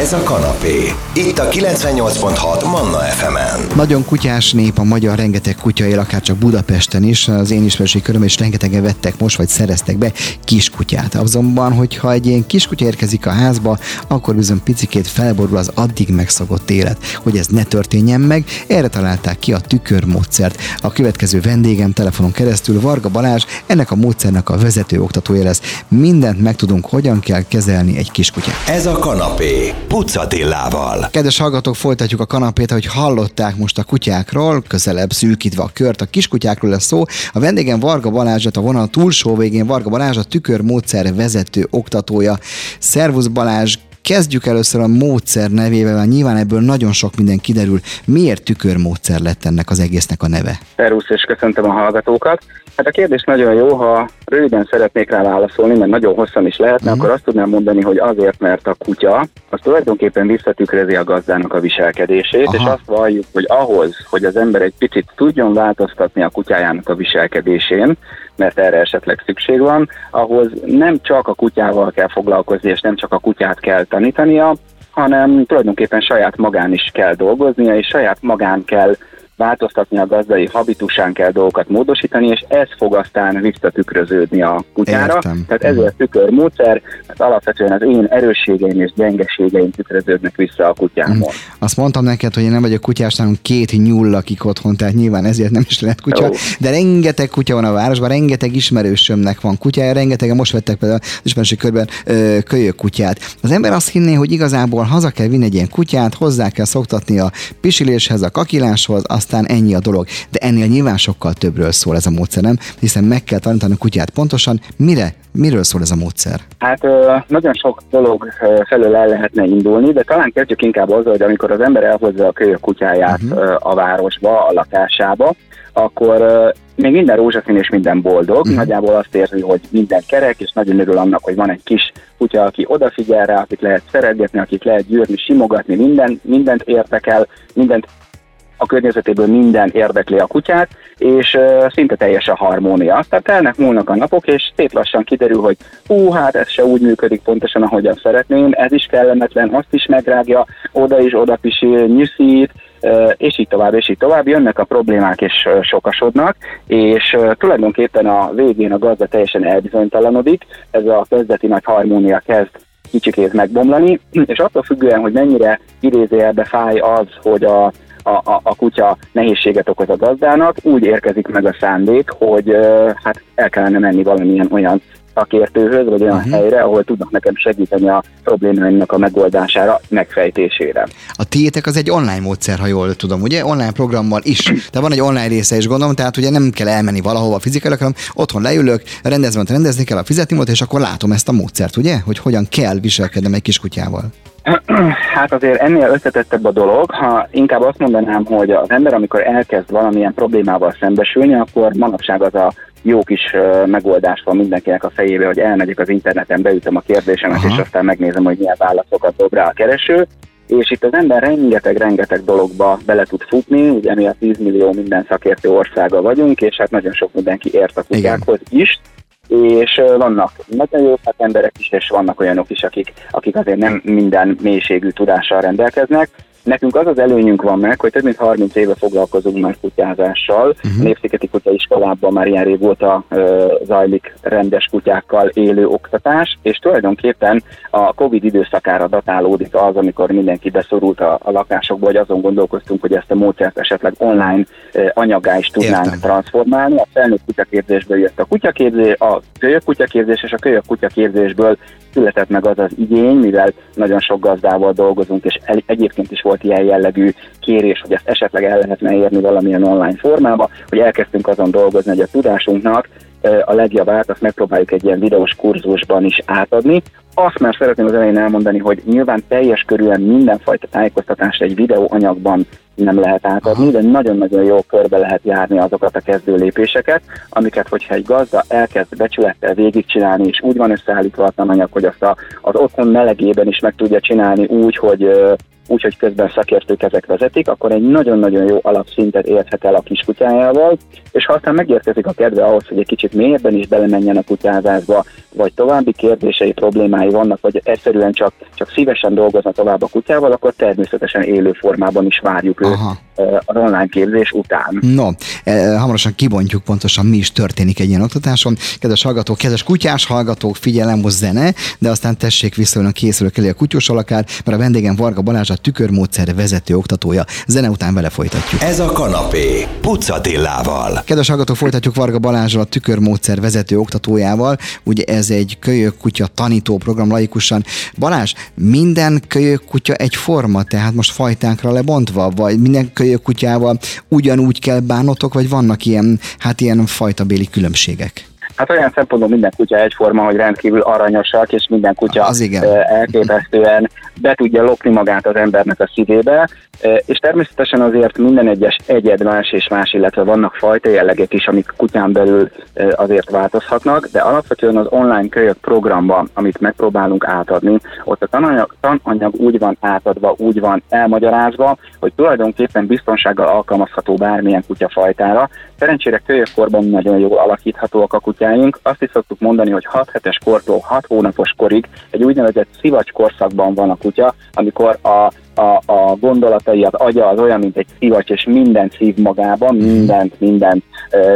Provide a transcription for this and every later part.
Ez a kanapé. Itt a 98.6 Manna FM-en. Nagyon kutyás nép a magyar, rengeteg kutya él, akár csak Budapesten is, az én ismerőség köröm, és rengetegen vettek most, vagy szereztek be kiskutyát. Azonban, hogyha egy ilyen kiskutya érkezik a házba, akkor bizony picikét felborul az addig megszokott élet. Hogy ez ne történjen meg, erre találták ki a tükörmódszert. A következő vendégem telefonon keresztül Varga Balázs, ennek a módszernek a vezető oktatója lesz. Mindent megtudunk, hogyan kell kezelni egy kiskutyát. Ez a kanapé. Pucatillával. Kedves hallgatók, folytatjuk a kanapét, hogy hallották most a kutyákról, közelebb szűkítve a kört, a kiskutyákról lesz szó. A vendégem Varga Balázsat, a vonal túlsó végén Varga Balázs, a tükörmódszer vezető oktatója. Szervusz Balázs, Kezdjük először a módszer nevével, mert nyilván ebből nagyon sok minden kiderül. Miért tükörmódszer lett ennek az egésznek a neve? Szervusz, és köszöntöm a hallgatókat. Hát a kérdés nagyon jó, ha röviden szeretnék rá válaszolni, mert nagyon hosszan is lehetne, uh-huh. akkor azt tudnám mondani, hogy azért, mert a kutya az tulajdonképpen visszatükrözi a gazdának a viselkedését, Aha. és azt valljuk, hogy ahhoz, hogy az ember egy picit tudjon változtatni a kutyájának a viselkedésén, mert erre esetleg szükség van, ahhoz nem csak a kutyával kell foglalkozni, és nem csak a kutyát kell tanítania, hanem tulajdonképpen saját magán is kell dolgoznia, és saját magán kell változtatni a gazdai habitusán kell dolgokat módosítani, és ez fog aztán visszatükröződni a kutyára. Értem. Tehát ez a tükörmódszer, mert alapvetően az én erősségeim és gyengeségeim tükröződnek vissza a kutyámon. Mm. Azt mondtam neked, hogy én nem vagyok kutyás, nálunk két nyúl lakik otthon, tehát nyilván ezért nem is lehet kutya, Jó. de rengeteg kutya van a városban, rengeteg ismerősömnek van kutyája, rengetegen most vettek például az ismerőség körben ö, kölyök kutyát. Az ember azt hinné, hogy igazából haza kell vinni egy ilyen kutyát, hozzá kell szoktatni a pisiléshez, a kakiláshoz, aztán ennyi a dolog. De ennél nyilván sokkal többről szól ez a módszer, nem? Hiszen meg kell tanítani a kutyát pontosan, mire, miről szól ez a módszer. Hát nagyon sok dolog felől el lehetne indulni, de talán kezdjük inkább azzal, hogy amikor az ember elhozza a kölyök kutyáját uh-huh. a városba, a lakásába, akkor még minden rózsaszín és minden boldog. Uh-huh. Nagyjából azt érzi, hogy minden kerek, és nagyon örül annak, hogy van egy kis kutya, aki odafigyel rá, akit lehet szeretgetni, akit lehet gyűrni, simogatni, minden, mindent értekel, mindent a környezetéből minden érdekli a kutyát, és szinte teljes a harmónia. Aztán telnek, múlnak a napok, és szép lassan kiderül, hogy hú, hát ez se úgy működik pontosan, ahogyan szeretném, ez is kellemetlen, azt is megrágja, oda is oda pisil, nyűszít, és így tovább, és így tovább. Jönnek a problémák, és sokasodnak, és tulajdonképpen a végén a gazda teljesen elbizonytalanodik, ez a kezdeti nagy harmónia kezd kicsikét megbomlani, és attól függően, hogy mennyire idézőjelbe fáj az, hogy a, a, a, a kutya nehézséget okoz a gazdának, úgy érkezik meg a szándék, hogy hát el kellene menni valamilyen olyan szakértőhöz, vagy olyan uh-huh. helyre, ahol tudnak nekem segíteni a problémáimnak a megoldására, megfejtésére. A tiétek az egy online módszer, ha jól tudom, ugye? Online programmal is. Tehát van egy online része is gondolom, tehát ugye nem kell elmenni valahova fizikailag, hanem otthon leülök, rendezvényt rendezni kell a fizetnimót, és akkor látom ezt a módszert, ugye? Hogy hogyan kell viselkednem egy kiskutyával. Hát azért ennél összetettebb a dolog, ha inkább azt mondanám, hogy az ember, amikor elkezd valamilyen problémával szembesülni, akkor manapság az a jó kis megoldás van mindenkinek a fejébe, hogy elmegyek az interneten, beütöm a kérdésemet, Aha. és aztán megnézem, hogy milyen válaszokat dob rá a kereső, és itt az ember rengeteg-rengeteg dologba bele tud futni, ugye mi a 10 millió minden szakértő országa vagyunk, és hát nagyon sok mindenki ért a kutyákhoz is, és vannak nagyon jó emberek is, és vannak olyanok is, akik, akik azért nem minden mélységű tudással rendelkeznek. Nekünk az az előnyünk van meg, hogy több mint 30 éve foglalkozunk már kutyázással. Uh-huh. A Népszigeti Kutyaiskolában már ilyen régóta ö, zajlik rendes kutyákkal élő oktatás, és tulajdonképpen a Covid időszakára datálódik az, amikor mindenki beszorult a, a lakásokba, hogy azon gondolkoztunk, hogy ezt a módszert esetleg online ö, anyagá is tudnánk Értem. transformálni. A felnőtt kutyaképzésből jött a kutyaképzés, a kölyök kutyaképzés, és a kölyök kutyaképzésből született meg az az igény, mivel nagyon sok gazdával dolgozunk, és el, egyébként is volt ilyen jellegű kérés, hogy ezt esetleg el lehetne érni valamilyen online formába, hogy elkezdtünk azon dolgozni, hogy a tudásunknak a legjobbát azt megpróbáljuk egy ilyen videós kurzusban is átadni. Azt már szeretném az elején elmondani, hogy nyilván teljes körülön mindenfajta tájékoztatást egy videóanyagban nem lehet átadni, de nagyon-nagyon jó körbe lehet járni azokat a kezdő lépéseket, amiket, hogyha egy gazda elkezd becsülettel végigcsinálni, és úgy van összeállítva a tananyag, hogy azt a, az otthon melegében is meg tudja csinálni úgy, hogy úgyhogy közben szakértők ezek vezetik, akkor egy nagyon-nagyon jó alapszintet érhet el a kiskutyájával, és ha aztán megérkezik a kedve ahhoz, hogy egy kicsit mélyebben is belemenjen a kutyázásba, vagy további kérdései, problémái vannak, vagy egyszerűen csak, csak szívesen dolgozna tovább a kutyával, akkor természetesen élő formában is várjuk őt az online képzés után. No, hamarosan kibontjuk pontosan, mi is történik egy ilyen oktatáson. Kedves hallgatók, kedves kutyás hallgatók, figyelem, most zene, de aztán tessék visszajönni a készülők elé a kutyós alakár, mert a vendégem Varga Balázs a tükörmódszer vezető oktatója. Zene után vele folytatjuk. Ez a kanapé, Pucatillával. Kedves hallgatók, folytatjuk Varga Balázsral, a tükörmódszer vezető oktatójával. Ugye ez egy kölyök kutya tanító program laikusan. Balázs, minden kölyök kutya egy forma, tehát most fajtánkra lebontva, vagy minden kölyök kutyával ugyanúgy kell bánotok, vagy vannak ilyen, hát ilyen fajtabéli különbségek? Hát olyan szempontból minden kutya egyforma, hogy rendkívül aranyosak, és minden kutya az igen. elképesztően be tudja lopni magát az embernek a szívébe, és természetesen azért minden egyes egyed más és más, illetve vannak fajta jellegek is, amik kutyán belül azért változhatnak, de alapvetően az online kölyök programban, amit megpróbálunk átadni, ott a tananyag, tananyag úgy van átadva, úgy van elmagyarázva, hogy tulajdonképpen biztonsággal alkalmazható bármilyen kutyafajtára. Szerencsére kölyökkorban nagyon jól alakíthatóak a kutyáink. Azt is szoktuk mondani, hogy 6 hetes kortól 6 hónapos korig egy úgynevezett szivacs korszakban van a kutya, amikor a a, a gondolatai, az agya az olyan, mint egy szivacs, és mindent szív magában, mhm. mindent, mindent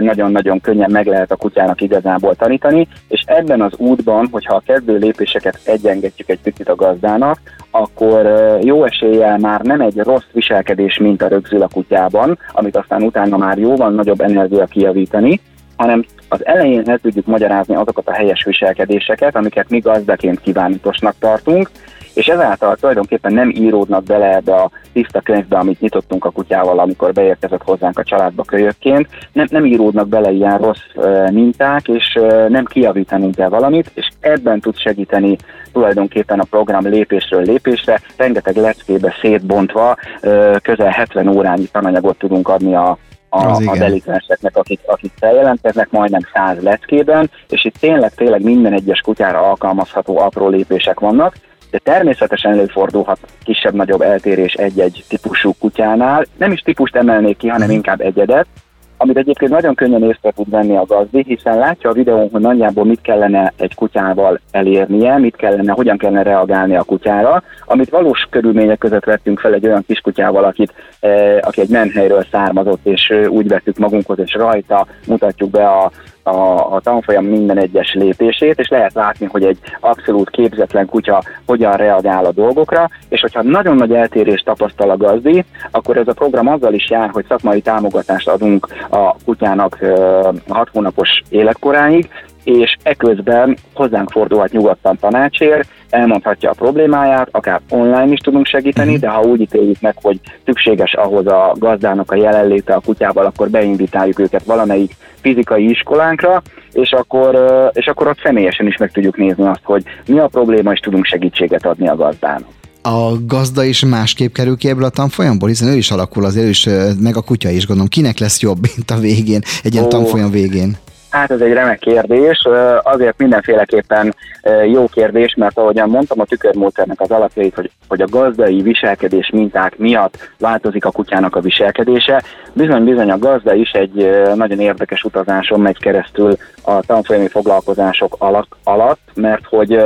nagyon-nagyon könnyen meg lehet a kutyának igazából tanítani, és ebben az útban, hogyha a kezdő lépéseket egyengetjük egy picit a gazdának, akkor jó eséllyel már nem egy rossz viselkedés mint a rögzül a kutyában, amit aztán utána már jóval nagyobb energia kijavítani, hanem az elején el tudjuk magyarázni azokat a helyes viselkedéseket, amiket mi gazdaként kívánatosnak tartunk, és ezáltal tulajdonképpen nem íródnak bele ebbe a tiszta könyvbe, amit nyitottunk a kutyával, amikor beérkezett hozzánk a családba kölyökként, nem, nem íródnak bele ilyen rossz uh, minták, és uh, nem kiavítanunk kell valamit, és ebben tud segíteni tulajdonképpen a program lépésről lépésre, rengeteg leckébe szétbontva, uh, közel 70 órányi tananyagot tudunk adni a a, a delikvenseknek, akik, akik feljelentkeznek, majdnem száz leckében, és itt tényleg, tényleg minden egyes kutyára alkalmazható apró lépések vannak, de természetesen előfordulhat kisebb-nagyobb eltérés egy-egy típusú kutyánál. Nem is típust emelnék ki, hanem mhm. inkább egyedet, amit egyébként nagyon könnyen észre tud venni a gazdi, hiszen látja a videón, hogy nagyjából mit kellene egy kutyával elérnie, mit kellene, hogyan kellene reagálni a kutyára, amit valós körülmények között vettünk fel egy olyan kiskutyával, akit, eh, aki egy menhelyről származott, és úgy vettük magunkhoz, és rajta mutatjuk be a, a, a tanfolyam minden egyes lépését, és lehet látni, hogy egy abszolút képzetlen kutya hogyan reagál a dolgokra, és hogyha nagyon nagy eltérést tapasztal a gazdi, akkor ez a program azzal is jár, hogy szakmai támogatást adunk a kutyának 6 hónapos életkoráig, és eközben hozzánk fordulhat nyugodtan tanácsért, elmondhatja a problémáját, akár online is tudunk segíteni, uh-huh. de ha úgy ítéljük meg, hogy szükséges ahhoz a gazdának a jelenléte a kutyával, akkor beindítáljuk őket valamelyik fizikai iskolánkra, és akkor, és akkor ott személyesen is meg tudjuk nézni azt, hogy mi a probléma, és tudunk segítséget adni a gazdának a gazda is másképp kerül ki ebből a tanfolyamból, hiszen ő is alakul azért, ő is, meg a kutya is gondolom. Kinek lesz jobb, mint a végén, egy ilyen oh. tanfolyam végén? Hát ez egy remek kérdés, azért mindenféleképpen jó kérdés, mert ahogyan mondtam a tükörmódszernek az alapjait, hogy, hogy a gazdai viselkedés minták miatt változik a kutyának a viselkedése, bizony-bizony a gazda is egy nagyon érdekes utazáson megy keresztül a tanfolyami foglalkozások alatt, mert hogy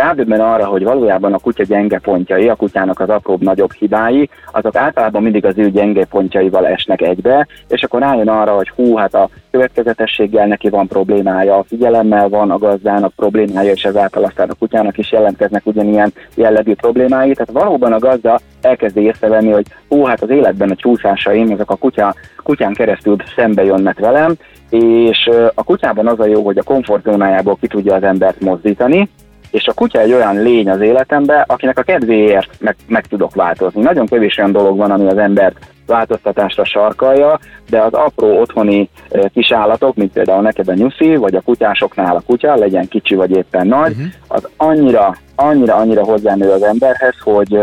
rádöbben arra, hogy valójában a kutya gyenge pontjai, a kutyának az apróbb nagyobb hibái, azok általában mindig az ő gyenge pontjaival esnek egybe, és akkor rájön arra, hogy hú, hát a következetességgel neki van problémája, a figyelemmel van a gazdának problémája, és ezáltal aztán a kutyának is jelentkeznek ugyanilyen jellegű problémái. Tehát valóban a gazda elkezdi észrevenni, hogy hú, hát az életben a csúszásaim, ezek a kutya, kutyán keresztül szembe jönnek velem, és a kutyában az a jó, hogy a komfortzónájából ki tudja az embert mozdítani, és a kutya egy olyan lény az életemben, akinek a kedvéért meg, meg tudok változni. Nagyon kevés olyan dolog van, ami az embert változtatásra sarkalja, de az apró otthoni kis állatok, mint például neked a nyuszi, vagy a kutyásoknál a kutya, legyen kicsi vagy éppen nagy, uh-huh. az annyira, annyira, annyira hozzánő az emberhez, hogy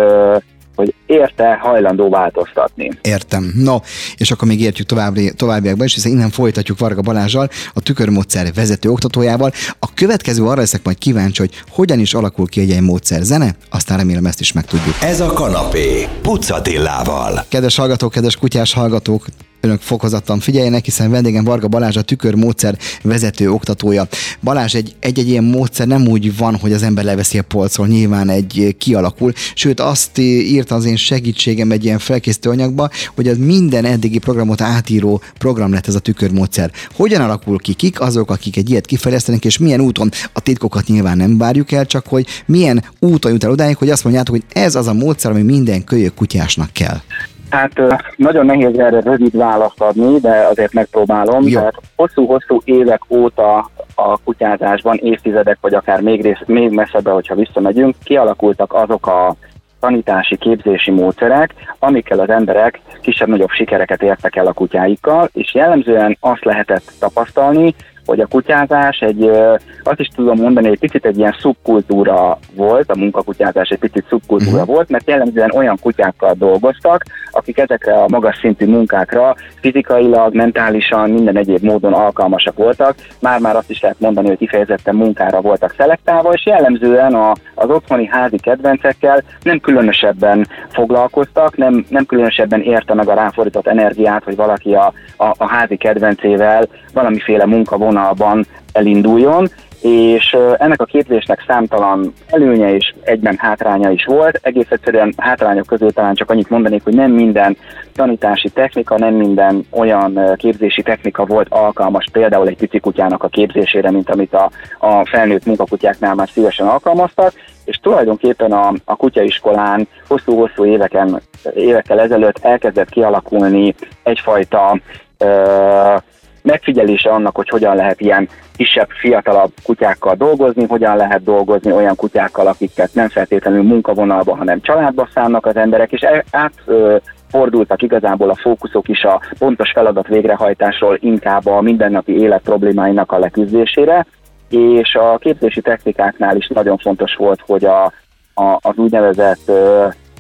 hogy érte hajlandó változtatni. Értem. No, és akkor még értjük további, továbbiakban is, hiszen innen folytatjuk Varga Balázsjal, a tükörmódszer vezető oktatójával. A következő arra leszek majd kíváncsi, hogy hogyan is alakul ki egy ilyen módszer zene, aztán remélem ezt is megtudjuk. Ez a kanapé, Pucatillával. Kedves hallgatók, kedves kutyás hallgatók, önök fokozottan figyeljenek, hiszen vendégem Varga Balázs a tükörmódszer vezető oktatója. Balázs, egy, egy-egy ilyen módszer nem úgy van, hogy az ember leveszi a polcról, nyilván egy kialakul, sőt azt írta az én segítségem egy ilyen felkészítő anyagba, hogy az minden eddigi programot átíró program lett ez a tükörmódszer. Hogyan alakul ki, kik azok, akik egy ilyet kifejlesztenek, és milyen úton? A titkokat nyilván nem várjuk el, csak hogy milyen úton jut el odáig, hogy azt mondjátok, hogy ez az a módszer, ami minden kölyök kutyásnak kell. Hát nagyon nehéz erre rövid választ adni, de azért megpróbálom. Jó. Tehát hosszú-hosszú évek óta a kutyázásban, évtizedek, vagy akár még, rész, még messzebbre, hogyha visszamegyünk, kialakultak azok a tanítási, képzési módszerek, amikkel az emberek kisebb-nagyobb sikereket értek el a kutyáikkal, és jellemzően azt lehetett tapasztalni, hogy a kutyázás egy, azt is tudom mondani, egy picit egy ilyen szubkultúra volt, a munkakutyázás egy picit szubkultúra uh-huh. volt, mert jellemzően olyan kutyákkal dolgoztak, akik ezekre a magas szintű munkákra fizikailag, mentálisan, minden egyéb módon alkalmasak voltak. Már-már azt is lehet mondani, hogy kifejezetten munkára voltak szelektálva, és jellemzően a, az otthoni házi kedvencekkel nem különösebben foglalkoztak, nem, nem különösebben érte meg a ráfordított energiát, hogy valaki a, a, a házi kedvencével valamiféle munkavonalban elinduljon, és ennek a képzésnek számtalan előnye és egyben hátránya is volt. Egész egyszerűen hátrányok közül talán csak annyit mondanék, hogy nem minden tanítási technika, nem minden olyan képzési technika volt alkalmas például egy pici kutyának a képzésére, mint amit a, a felnőtt munkakutyáknál már szívesen alkalmaztak, és tulajdonképpen a, a kutyaiskolán hosszú-hosszú éveken, évekkel ezelőtt elkezdett kialakulni egyfajta megfigyelése annak, hogy hogyan lehet ilyen kisebb, fiatalabb kutyákkal dolgozni, hogyan lehet dolgozni olyan kutyákkal, akiket nem feltétlenül munkavonalba, hanem családba szánnak az emberek, és e- át fordultak igazából a fókuszok is a pontos feladat végrehajtásról inkább a mindennapi élet problémáinak a leküzdésére, és a képzési technikáknál is nagyon fontos volt, hogy a, a, az úgynevezett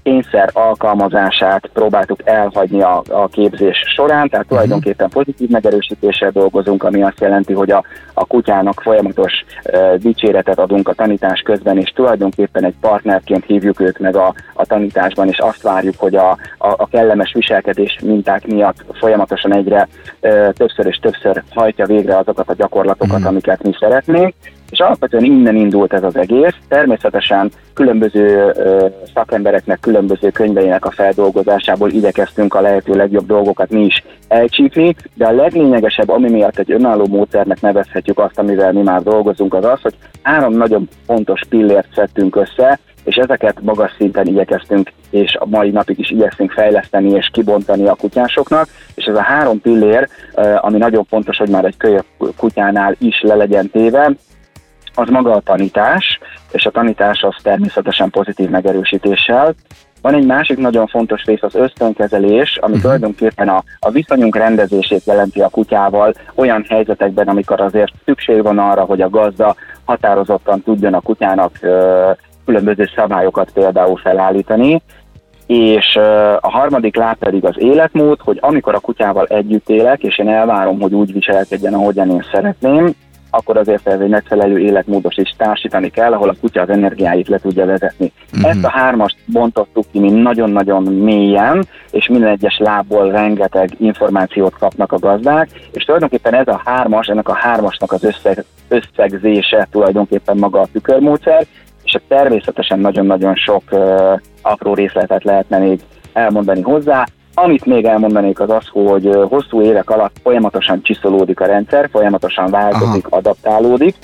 kényszer alkalmazását próbáltuk elhagyni a, a képzés során, tehát tulajdonképpen pozitív megerősítéssel dolgozunk, ami azt jelenti, hogy a, a kutyának folyamatos uh, dicséretet adunk a tanítás közben, és tulajdonképpen egy partnerként hívjuk őt meg a, a tanításban, és azt várjuk, hogy a, a, a kellemes viselkedés minták miatt folyamatosan egyre uh, többször és többször hajtja végre azokat a gyakorlatokat, Mhm. amiket mi szeretnénk, és alapvetően innen indult ez az egész. Természetesen különböző ö, szakembereknek különböző könyveinek a feldolgozásából igyekeztünk a lehető legjobb dolgokat mi is elcsípni, de a leglényegesebb, ami miatt egy önálló módszernek nevezhetjük azt, amivel mi már dolgozunk, az az, hogy három nagyon fontos pillért szedtünk össze, és ezeket magas szinten igyekeztünk, és a mai napig is igyekszünk fejleszteni és kibontani a kutyásoknak, és ez a három pillér, ami nagyon fontos, hogy már egy kölyök kutyánál is le legyen téve, az maga a tanítás, és a tanítás az természetesen pozitív megerősítéssel. Van egy másik nagyon fontos rész, az ösztönkezelés, ami uh-huh. tulajdonképpen a, a viszonyunk rendezését jelenti a kutyával olyan helyzetekben, amikor azért szükség van arra, hogy a gazda határozottan tudjon a kutyának ö, különböző szabályokat például felállítani, és a harmadik láb pedig az életmód, hogy amikor a kutyával együtt élek, és én elvárom, hogy úgy viselkedjen, ahogyan én szeretném, akkor azért ez egy megfelelő életmódos is társítani kell, ahol a kutya az energiáit le tudja vezetni. Mhm. Uh-huh. Ezt a hármast bontottuk ki mi nagyon-nagyon mélyen, és minden egyes lábból rengeteg információt kapnak a gazdák, és tulajdonképpen ez a hármas, ennek a hármasnak az összeg, összegzése tulajdonképpen maga a tükörmódszer, és természetesen nagyon-nagyon sok uh, apró részletet lehetne még elmondani hozzá. Amit még elmondanék az az, hogy hosszú évek alatt folyamatosan csiszolódik a rendszer, folyamatosan változik, Aha. adaptálódik,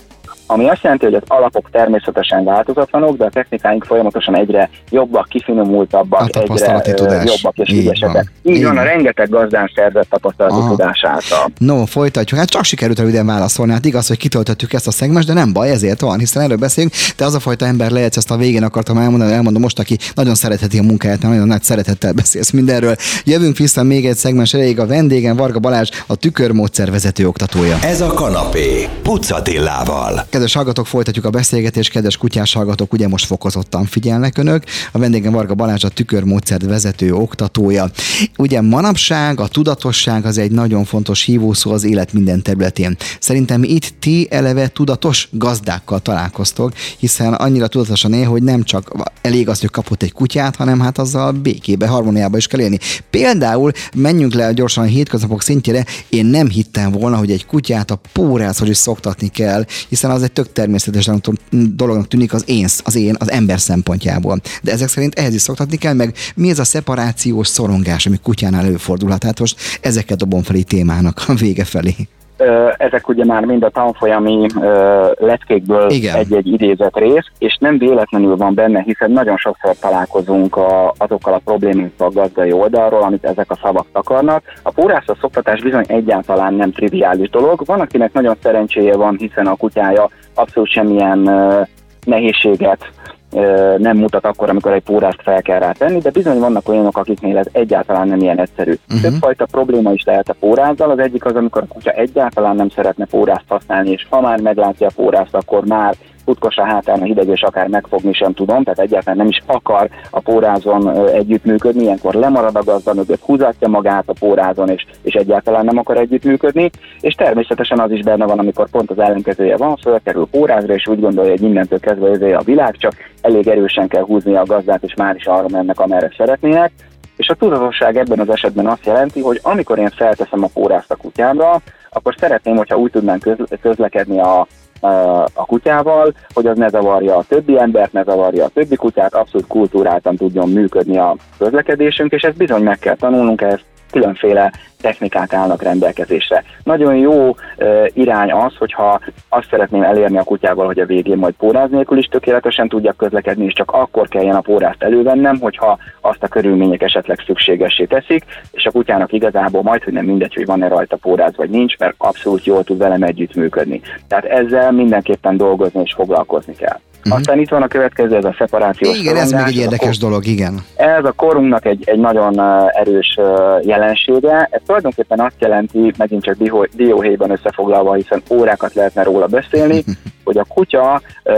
ami azt jelenti, hogy az alapok természetesen változatlanok, de a technikáink folyamatosan egyre jobbak, kifinomultabbak, A tapasztalati egyre tudás. jobbak és ügyesebbek. Így Így van, a rengeteg gazdán szerzett tapasztalati Aha. tudás által. No, folytatjuk. Hát csak sikerült röviden válaszolni. Hát igaz, hogy kitöltöttük ezt a szegmest, de nem baj, ezért van, hiszen erről beszélünk. Te az a fajta ember lehetsz, ezt a végén akartam elmondani, elmondom most, aki nagyon szeretheti a munkáját, mert nagyon nagy szeretettel beszélsz mindenről. Jövünk vissza még egy szegmens elég a vendégem, Varga Balázs, a tükörmódszer vezető oktatója. Ez a kanapé, Pucatillával. Kedves Kedves hallgatók, folytatjuk a beszélgetést, kedves kutyás hallgatók, ugye most fokozottan figyelnek önök. A vendégem Varga Balázs, a tükörmódszert vezető oktatója. Ugye manapság a tudatosság az egy nagyon fontos hívószó az élet minden területén. Szerintem itt ti eleve tudatos gazdákkal találkoztok, hiszen annyira tudatosan él, hogy nem csak elég az, hogy kapott egy kutyát, hanem hát azzal békébe, harmóniába is kell élni. Például menjünk le gyorsan a hétköznapok szintjére, én nem hittem volna, hogy egy kutyát a pórázhoz is szoktatni kell, hiszen az egy tök természetes dolognak tűnik az én, az én, az ember szempontjából. De ezek szerint ehhez is szoktatni kell, meg mi ez a szeparációs szorongás, ami kutyánál előfordulhat. Hát most ezeket dobom fel témának a vége felé ezek ugye már mind a tanfolyami leckékből Igen. egy-egy idézett rész, és nem véletlenül van benne, hiszen nagyon sokszor találkozunk a, azokkal a problémákkal a gazdai oldalról, amit ezek a szavak takarnak. A pórászat szoktatás bizony egyáltalán nem triviális dolog. Van, akinek nagyon szerencséje van, hiszen a kutyája abszolút semmilyen nehézséget nem mutat akkor, amikor egy pórást fel kell rá tenni, de bizony vannak olyanok, akiknél ez egyáltalán nem ilyen egyszerű. Uh-huh. Többfajta probléma is lehet a pórázzal. Az egyik az, amikor a kutya egyáltalán nem szeretne pórázt használni, és ha már meglátja a pórázt, akkor már futkos a hátán a hideg, és akár megfogni sem tudom, tehát egyáltalán nem is akar a pórázon együttműködni, ilyenkor lemarad a gazda mögött, húzatja magát a pórázon, és, és egyáltalán nem akar együttműködni, és természetesen az is benne van, amikor pont az ellenkezője van, fölkerül pórázra, és úgy gondolja, hogy mindentől kezdve ez a világ, csak elég erősen kell húzni a gazdát, és már is arra mennek, amerre szeretnének. És a tudatosság ebben az esetben azt jelenti, hogy amikor én felteszem a pórázt a kutyámra, akkor szeretném, hogyha úgy tudnánk közlekedni a, a kutyával, hogy az ne zavarja a többi embert, ne zavarja a többi kutyát, abszolút kultúráltan tudjon működni a közlekedésünk, és ezt bizony meg kell tanulnunk, ezt különféle technikák állnak rendelkezésre. Nagyon jó e, irány az, hogyha azt szeretném elérni a kutyával, hogy a végén majd póráz nélkül is tökéletesen tudjak közlekedni, és csak akkor kelljen a pórázt elővennem, hogyha azt a körülmények esetleg szükségessé teszik, és a kutyának igazából majd, hogy nem mindegy, hogy van-e rajta póráz vagy nincs, mert abszolút jól tud velem együttműködni. Tehát ezzel mindenképpen dolgozni és foglalkozni kell. Uh-huh. Aztán itt van a következő, ez a szeparációs Igen, ez még egy érdekes kor... dolog, igen. Ez a korunknak egy, egy nagyon erős jelensége. Ez tulajdonképpen azt jelenti, megint csak dióhéjban összefoglalva, hiszen órákat lehetne róla beszélni, hogy a kutya uh,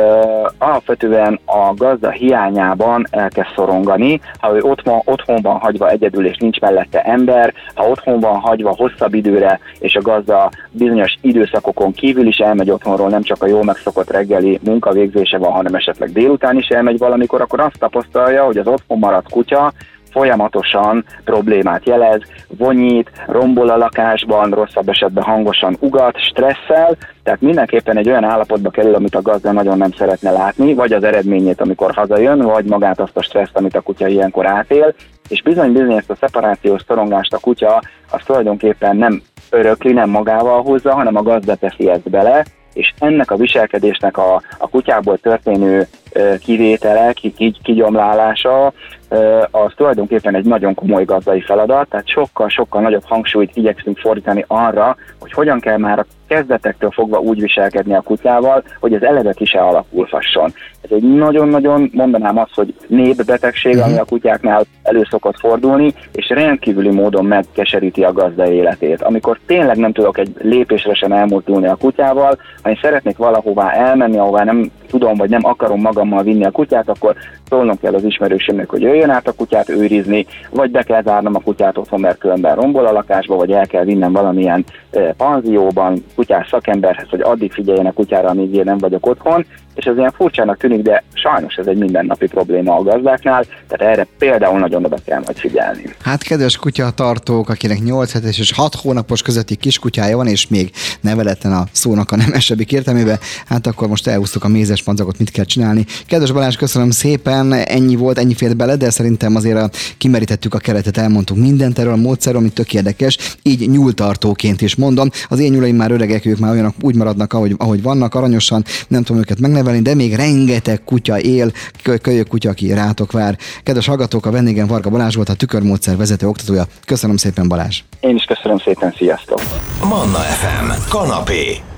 alapvetően a gazda hiányában elkezd szorongani, ha ő otthon, otthon van hagyva egyedül és nincs mellette ember, ha otthon van hagyva hosszabb időre és a gazda bizonyos időszakokon kívül is elmegy otthonról, nem csak a jól megszokott reggeli munkavégzése van, hanem esetleg délután is elmegy valamikor, akkor azt tapasztalja, hogy az otthon maradt kutya folyamatosan problémát jelez, vonyít, rombol a lakásban, rosszabb esetben hangosan ugat, stresszel, tehát mindenképpen egy olyan állapotba kerül, amit a gazda nagyon nem szeretne látni, vagy az eredményét, amikor hazajön, vagy magát azt a stresszt, amit a kutya ilyenkor átél, és bizony-bizony ezt a szeparációs szorongást a kutya az tulajdonképpen nem örökli, nem magával hozza, hanem a gazda teszi ezt bele, és ennek a viselkedésnek a, a kutyából történő kivétele, kigyomlálása, az tulajdonképpen egy nagyon komoly gazdai feladat, tehát sokkal-sokkal nagyobb hangsúlyt igyekszünk fordítani arra, hogy hogyan kell már a kezdetektől fogva úgy viselkedni a kutyával, hogy ez eleve ki se alakulhasson. Ez egy nagyon-nagyon, mondanám azt, hogy népbetegség, ami mhm. a kutyáknál elő szokott fordulni, és rendkívüli módon megkeseríti a gazda életét. Amikor tényleg nem tudok egy lépésre sem elmozdulni a kutyával, ha én szeretnék valahová elmenni, ahová nem tudom, vagy nem akarom magammal vinni a kutyát, akkor szólnom kell az ismerősömnek, hogy jöjjön át a kutyát őrizni, vagy be kell zárnom a kutyát otthon, mert különben rombol a lakásba, vagy el kell vinnem valamilyen panzióban kutyás szakemberhez, hogy addig figyeljen a kutyára, amíg én nem vagyok otthon, és ez ilyen furcsának tűnik, de sajnos ez egy mindennapi probléma a gazdáknál, tehát erre például nagyon oda kell majd figyelni. Hát kedves kutyatartók, akinek 8 hetes és 6 hónapos közötti kiskutyája van, és még neveletlen a szónak a nemesebbik értelmébe, hát akkor most elhúztuk a mézes panzagot, mit kell csinálni. Kedves Balázs, köszönöm szépen, ennyi volt, ennyi fért bele, de szerintem azért a, kimerítettük a keretet, elmondtuk mindent erről a módszerről, ami tök érdekes, így nyúltartóként is mondom. Az én nyúlaim már öregek, ők már olyanok úgy maradnak, ahogy, ahogy vannak, aranyosan, nem tudom őket megnevezni, nevelni, de még rengeteg kutya él, kölyök kutya, aki rátok vár. Kedves hallgatók, a vendégem Varga Balázs volt, a tükörmódszer vezető oktatója. Köszönöm szépen Balázs. Én is köszönöm szépen, sziasztok! Manna FM, kanapé.